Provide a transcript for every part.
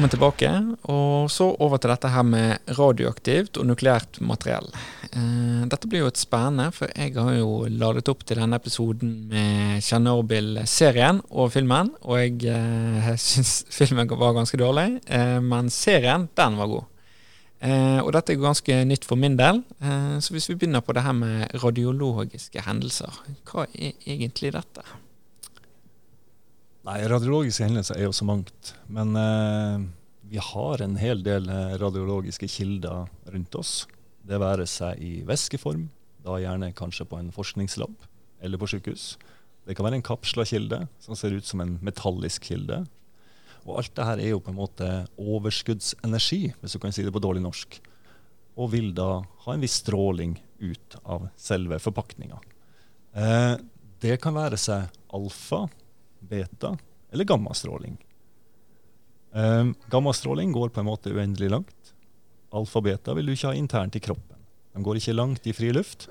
Velkommen tilbake. Og så over til dette her med radioaktivt og nukleært materiell. Eh, dette blir jo et spennende, for jeg har jo ladet opp til denne episoden med Tsjernobyl-serien og filmen. Og jeg eh, syns filmen var ganske dårlig, eh, men serien, den var god. Og dette er ganske nytt for min del. Så hvis vi begynner på det her med radiologiske hendelser, hva er egentlig dette? Nei, radiologiske hendelser er jo så mangt. Men eh, vi har en hel del eh, radiologiske kilder rundt oss. Det være seg i væskeform, da gjerne kanskje på en forskningslab eller på sykehus. Det kan være en kapsla kilde som ser ut som en metallisk kilde. Og alt det her er jo på en måte overskuddsenergi, hvis du kan si det på dårlig norsk. Og vil da ha en viss stråling ut av selve forpakninga. Eh, det kan være seg alfa, beta eller gammastråling. Um, gammastråling går på en måte uendelig langt. Alfa-beta vil du ikke ha internt i kroppen. De går ikke langt i fri luft,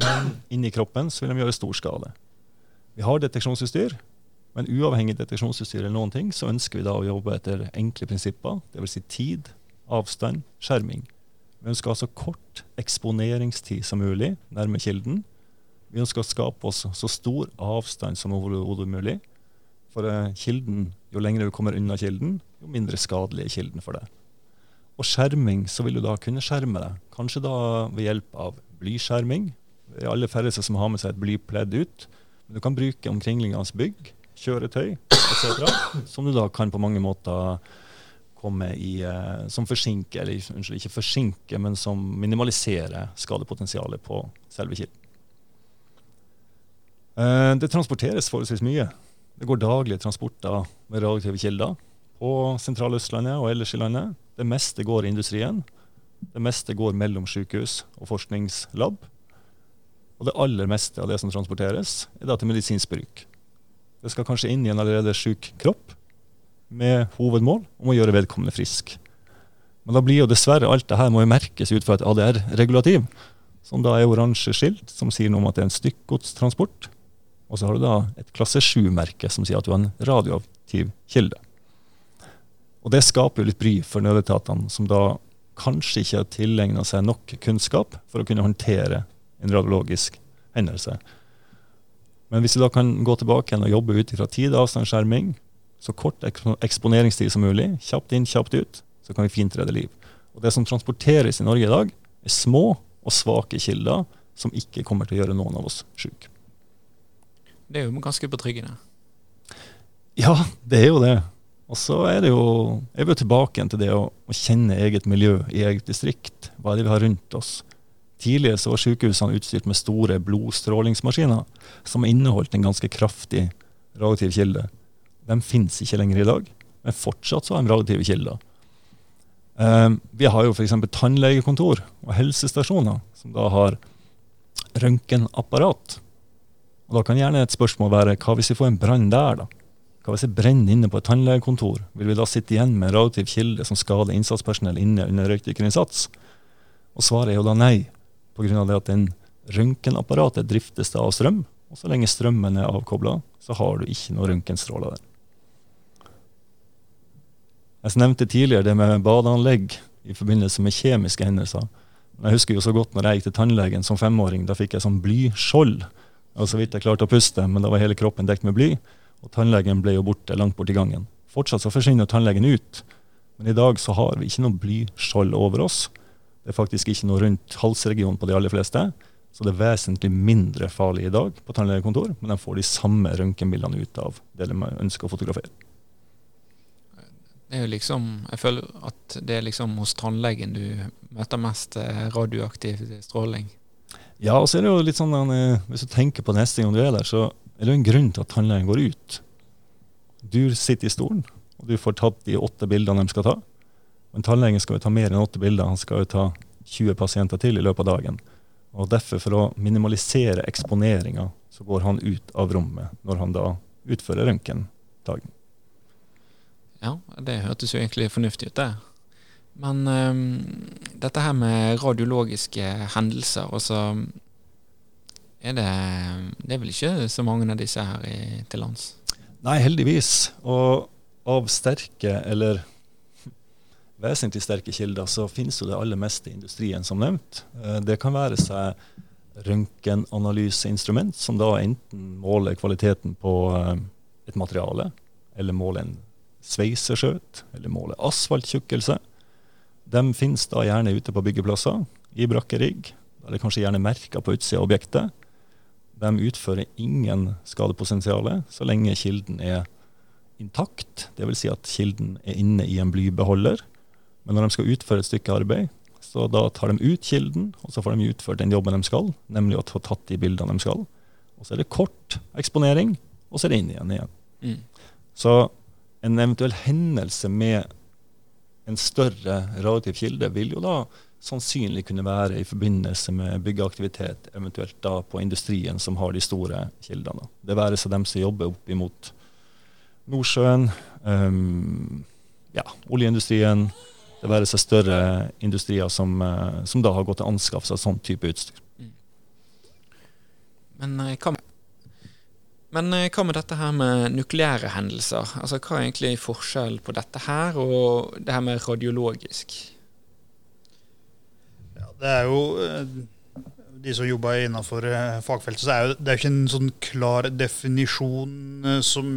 men inni kroppen så vil de gjøre stor skade. Vi har deteksjonsutstyr, men uavhengig deteksjonsutstyr eller noen ting, så ønsker vi da å jobbe etter enkle prinsipper, dvs. Si tid, avstand, skjerming. Vi ønsker altså kort eksponeringstid som mulig nærme kilden. Vi ønsker å skape oss så stor avstand som overhodet mulig. For uh, kilden, jo lenger du kommer unna kilden, jo mindre skadelig er kilden for deg. Og skjerming, så vil du da kunne skjerme deg. Kanskje da ved hjelp av blyskjerming. Det er alle færreste som har med seg et blypledd ut. Men du kan bruke omkringliggende bygg, kjøretøy etc. Som du da kan på mange måter komme i uh, som forsinker, eller unnskyld, ikke forsinker, men som minimaliserer skadepotensialet på selve kilden. Uh, det transporteres forholdsvis mye. Det går daglige transporter med radioaktive kilder på sentraløstlandet og ellers i landet. Det meste går i industrien. Det meste går mellom sykehus og forskningslab. Og det aller meste av det som transporteres, er da til medisinsk bruk. Det skal kanskje inn i en allerede syk kropp, med hovedmål om å gjøre vedkommende frisk. Men da blir jo dessverre alt det her må jo merkes ut fra et ADR-regulativ, som da er oransje skilt, som sier noe om at det er en stykkgodstransport. Og så har du da et klasse 7-merke som sier at du har en radioaktiv kilde. Og det skaper jo litt bry for nødetatene, som da kanskje ikke har tilegna seg nok kunnskap for å kunne håndtere en radiologisk hendelse. Men hvis vi da kan gå tilbake igjen og jobbe ut fra tid, og skjerming, så kort eksponeringstid som mulig, kjapt inn, kjapt ut, så kan vi fint redde liv. Og det som transporteres i Norge i dag, er små og svake kilder som ikke kommer til å gjøre noen av oss syke. Det er jo ganske betryggende. Ja, det er jo det. Og så er det jo Jeg vi jo tilbake igjen til det å, å, kjenne eget miljø i eget distrikt. Hva er det vi har rundt oss? Tidligere så var sykehusene utstyrt med store blodstrålingsmaskiner som inneholdt en ganske kraftig radioaktiv kilde. De finnes ikke lenger i dag, men fortsatt så har de radioaktive kilder. Um, vi har jo f.eks. tannlegekontor og helsestasjoner som da har røntgenapparat og Da kan gjerne et spørsmål være hva hvis vi får en brann der? da? Hva hvis jeg brenner inne på et tannlegekontor? Vil vi da sitte igjen med en radioaktiv kilde som skader innsatspersonell inne under røykdykkerinnsats? Og svaret er jo da nei, pga. at den røntgenapparatet driftes av strøm. Og så lenge strømmen er avkobla, så har du ikke noe røntgenstråler der. Jeg nevnte tidligere det med badeanlegg i forbindelse med kjemiske hendelser. Jeg husker jo så godt når jeg gikk til tannlegen som femåring. Da fikk jeg sånn blyskjold og så vidt jeg klarte å puste, men da var hele kroppen dekt med bly. Og tannlegen ble jo borte langt borti gangen. Fortsatt så forsvinner tannlegen ut. Men i dag så har vi ikke noe blyskjold over oss. Det er faktisk ikke noe rundt halsregionen på de aller fleste. Så det er vesentlig mindre farlig i dag på tannlegekontor, men de får de samme røntgenbildene ut av det de ønsker å fotografere. Det er jo liksom, Jeg føler at det er liksom hos tannlegen du møter mest radioaktiv stråling. Ja, og så er det jo litt sånn eh, Hvis du tenker på neste gang du er der, så er det jo en grunn til at tannlegen går ut. Du sitter i stolen, og du får tatt de åtte bildene de skal ta. Men tannlegen skal jo ta mer enn åtte bilder, han skal jo ta 20 pasienter til i løpet av dagen. Og derfor, for å minimalisere eksponeringa, så går han ut av rommet når han da utfører røntgendagen. Ja, det hørtes jo egentlig fornuftig ut, det. Men um, dette her med radiologiske hendelser, altså er det, det er vel ikke så mange av disse her i, til lands? Nei, heldigvis. Og av sterke, eller vesentlig sterke kilder, så finnes jo det aller meste i industrien, som nevnt. Eh, det kan være seg røntgenanalyseinstrument, som da enten måler kvaliteten på eh, et materiale, eller måler en sveiseskjøt, eller måler asfalttjukkelse. De finnes da gjerne ute på byggeplasser, i brakkerigg. Da er kanskje gjerne merka på utsida av objektet. De utfører ingen skadepotensial så lenge kilden er intakt, dvs. Si at kilden er inne i en blybeholder. Men når de skal utføre et stykke arbeid, så da tar de ut kilden, og så får de utført den jobben de skal, nemlig å få tatt de bildene de skal. Og så er det kort eksponering, og så er det inn igjen. igjen. Mm. Så en eventuell hendelse med en større relativ kilde vil jo da sannsynlig kunne være i forbindelse med byggeaktivitet, eventuelt da på industrien som har de store kildene. Det være seg dem som jobber opp imot Nordsjøen, um, ja, oljeindustrien, det være seg større industrier som, uh, som, da har gått til anskaffelse av sånn type utstyr. Mm. Men hva med men eh, hva med dette her med nukleære hendelser? Altså, Hva er egentlig forskjellen på dette her og det her med radiologisk? Ja, det er jo eh, De som jobber innenfor eh, fagfeltet, så er jo, det er ikke en sånn klar definisjon som,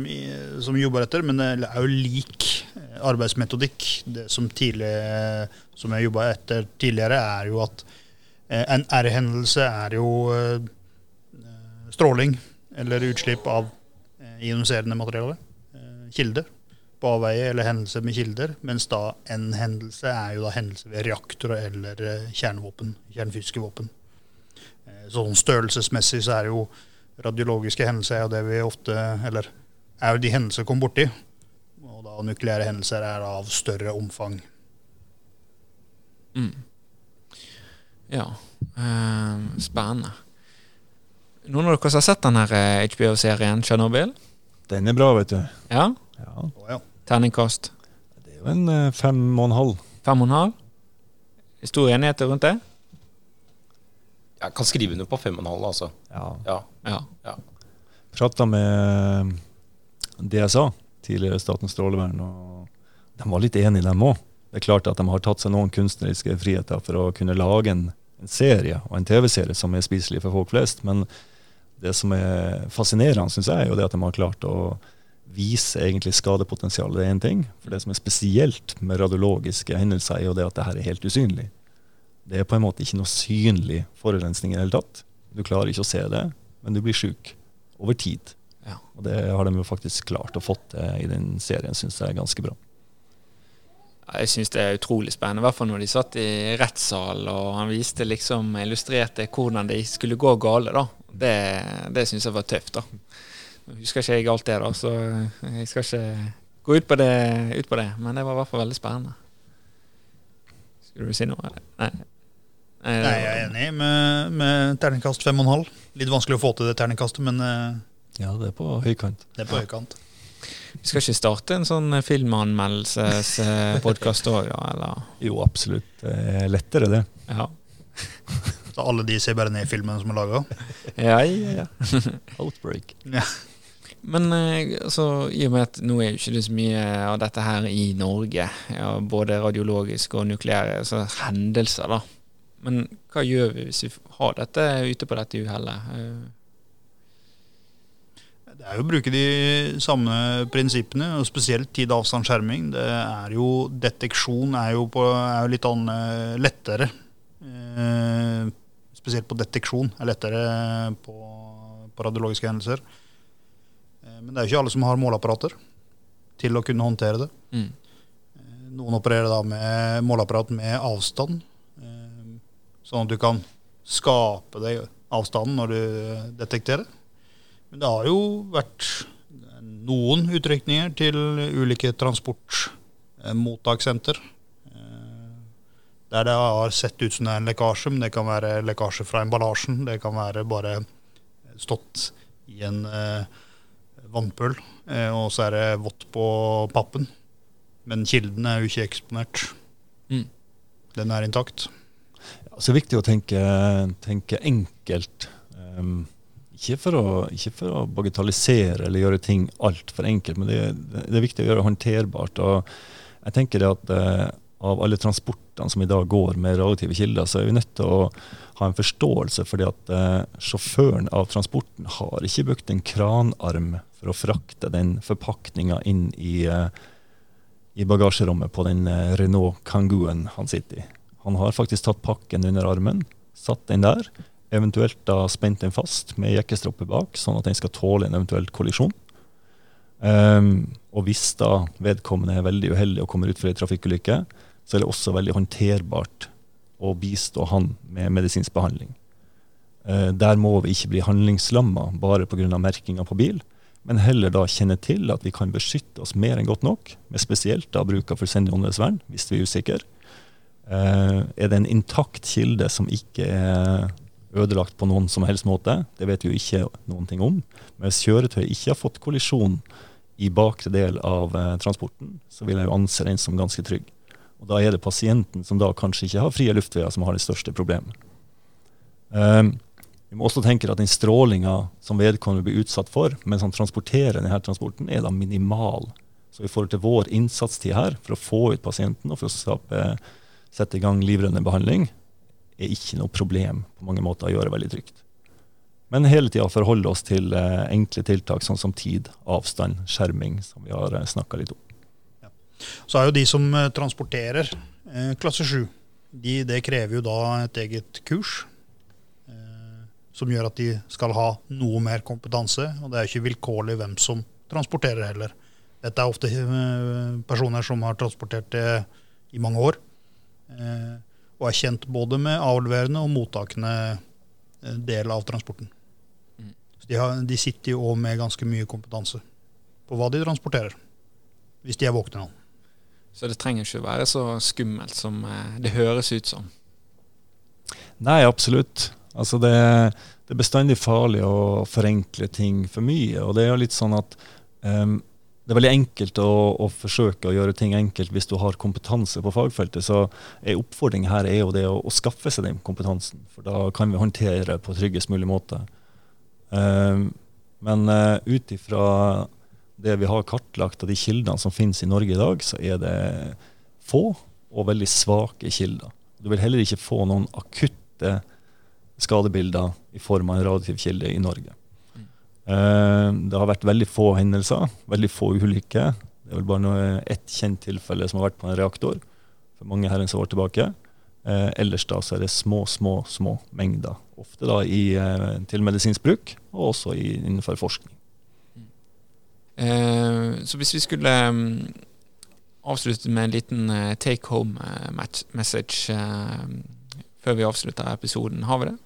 som jobber etter, men det er jo lik arbeidsmetodikk. Det som, som jeg jobba etter tidligere, er jo at en R-hendelse er jo stråling eller utslipp av eh, ioniserende materiale. Eh, kilder på avveie eller hendelser med kilder. Mens da en hendelse er jo da hendelse ved reaktorer eller eh, kjernevåpen, kjernefysiske våpen. Sånn størrelsesmessig så er jo radiologiske hendelser er det vi ofte Eller er jo de hendelser vi kom borti. Og da nukleære hendelser er av større omfang. Mm. Ja. Eh, spennende. Noen av dere som har sett den HBO-serien eh, Tsjernobyl? Den er bra, vet du. Ja? ja. Terningkast? Det er jo en uh, fem og en halv. Fem og en halv? Stor enighet rundt det? Jeg kan skrive under på fem og en halv, altså. Ja. ja. ja. ja. Prata med eh, DSA, tidligere Statens strålevern, og de var litt enige, dem òg. Det er klart at de har tatt seg noen kunstneriske friheter for å kunne lage en, en serie og en TV-serie som er spiselig for folk flest. Men det som er fascinerende, syns jeg, er jo det at de har klart å vise egentlig skadepotensialet. Det er én ting. For det som er spesielt med radiologiske hendelser, er jo det at det her er helt usynlig. Det er på en måte ikke noe synlig forurensning i det hele tatt. Du klarer ikke å se det, men du blir sjuk over tid. Ja. Og det har de jo faktisk klart å fått til i den serien, syns jeg er ganske bra. Jeg syns det er utrolig spennende, i hvert fall når de satt i rettssal og han viste liksom, illustrerte hvordan det skulle gå gale. da. Det, det syns jeg var tøft. da. Nå husker ikke jeg alt det, da, så jeg skal ikke gå ut på det, ut på det. men det var i hvert fall veldig spennende. Skulle du si noe? Nei. Nei, Nei jeg er enig med, med terningkast fem og en halv. Litt vanskelig å få til det terningkastet, men eh, Ja, det er på høykant. Det er på høykant. Vi skal ikke starte en sånn filmanmeldelsespodkast òg, da? Eller? Jo, absolutt. Er lettere, det. Ja. Så alle de ser bare ned i filmen som er laga? ja, ja, ja. Outbreak. Ja. Men eh, altså, i og med at nå er jo ikke det så mye av dette her i Norge, ja, både radiologiske og nukleære så hendelser, da. Men hva gjør vi hvis vi har dette ute på dette uhellet? Det er jo å bruke de samme prinsippene, og spesielt tid-avstand-skjerming. Det er jo Deteksjon er jo, på, er jo litt annet, lettere. Eh, spesielt på deteksjon er lettere på, på radiologiske hendelser. Eh, men det er jo ikke alle som har måleapparater til å kunne håndtere det. Mm. Eh, noen opererer da med måleapparat med avstand, eh, sånn at du kan skape deg avstanden når du detekterer. Men det har jo vært noen utrykninger til ulike transportmottakssenter. Eh, der det har sett ut som det er en lekkasje, men det kan være lekkasje fra emballasjen. Det kan være bare stått i en eh, vannpøl, eh, og så er det vått på pappen. Men kilden er jo ikke eksponert. Mm. Den er intakt. Ja, så er det viktig å tenke, tenke enkelt. Um, ikke, for å, ikke, for å, bagatellisere eller gjøre ting altfor enkelt, men det, det, er viktig å gjøre det håndterbart. Og jeg tenker det at eh, av alle transportene som i dag går med radioaktive kilder, så er vi nødt til å ha en forståelse fordi at eh, sjåføren av transporten har ikke brukt en kranarm for å frakte den forpakninga inn i eh, i bagasjerommet på den eh, Renault Kangooen han sitter i. Han har faktisk tatt pakken under armen, satt den der, eventuelt da spent den fast med jekkestroppe bak, sånn at den skal tåle en eventuell kollisjon. Um, og hvis da vedkommende er veldig uheldig og kommer ut for ei trafikkulykke, så er det også veldig håndterbart å bistå han med medisinsk behandling. Uh, der må vi ikke bli handlingslamma bare pga. merkinga på bil men heller da kjenne til at vi kan beskytte oss mer enn godt nok, med spesielt da bruk av fullstendig åndedrettsvern, hvis vi er usikre. Uh, er det en intakt kilde som ikke er ødelagt på noen som helst måte? Det vet vi jo ikke noen ting om. Men hvis kjøretøyet ikke har fått kollisjon i bakre del av eh, transporten, så vil jeg jo anse den som ganske trygg. Og Da er det pasienten som da kanskje ikke har frie luftveier, som har det største problemet. Um, vi må også tenke at den strålinga som vedkommende blir utsatt for mens han transporterer denne transporten, er da minimal. Så i forhold til vår innsatstid her for å få ut pasienten og for å sette i gang livreddende behandling, er ikke noe problem på mange måter å gjøre veldig trygt. Men hele tida forholde oss til eh, enkle tiltak sånn som tid, avstand, skjerming, som vi har eh, snakka litt om. Ja. Så er jo de som eh, transporterer eh, klasse 7, de, det krever jo da et eget kurs som gjør at de skal ha noe mer kompetanse. Og det er ikke vilkårlig hvem som transporterer heller. Dette er ofte personer som har transportert i mange år, og er kjent både med avleverende og mottakende eh, del av transporten. Mm. Så de, har, de sitter jo òg med ganske mye kompetanse på hva de transporterer, hvis de er våkne nå. Så det trenger ikke være så skummelt som det høres ut som? Nei, absolutt. Altså det, det, er bestandig farlig å forenkle ting for mye. Og det er jo litt sånn at um, det er veldig enkelt å, å, forsøke å gjøre ting enkelt hvis du har kompetanse på fagfeltet. Så en oppfordring her er jo det å, å, skaffe seg den kompetansen. For da kan vi håndtere på tryggest mulig måte. Um, men uh, ut ifra det vi har kartlagt av de kildene som finnes i Norge i dag, så er det få og veldig svake kilder. Du vil heller ikke få noen akutte skadebilder i form av en radioaktiv kilde i Norge. Mm. det har vært veldig få hendelser, veldig få ulykker. Det er vel bare noe, ett kjent tilfelle som har vært på en reaktor for mange herrens år tilbake. Eh, ellers da så er det små, små, små mengder. Ofte da i, eh, til medisinsk bruk, og også i, innenfor forskning. Mm. Eh, så hvis vi skulle um, avslutte med en liten uh, take home message før vi avslutter episoden, har vi det?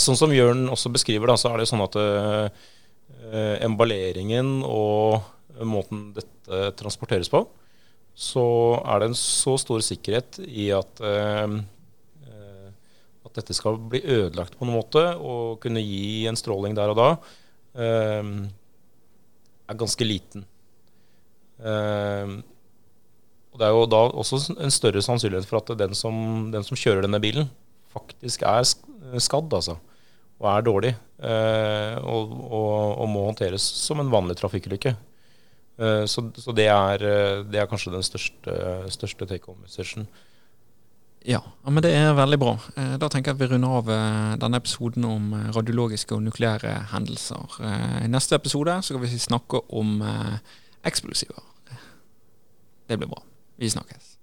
Sånn som Jørn også beskriver, da, så er det jo sånn at uh, emballeringen og måten dette transporteres på, så er det en så stor sikkerhet i at, uh, at dette skal bli ødelagt på noen måte og kunne gi en stråling der og da, er ganske liten. og Det er jo da også en større sannsynlighet for at den som, den som kjører denne bilen, faktisk er skadd, altså. Og er dårlig. Eh, og, og, og, må håndteres som en vanlig trafikkulykke. Eh, så, så det, er, eh, det, er, kanskje den største, største take home-messagen. Ja, men det er veldig bra. Da tenker jeg at vi runder av denne episoden om radiologiske og nukleære hendelser. I neste episode skal vi snakke om eksplosiver. Det blir bra. Vi snakkes.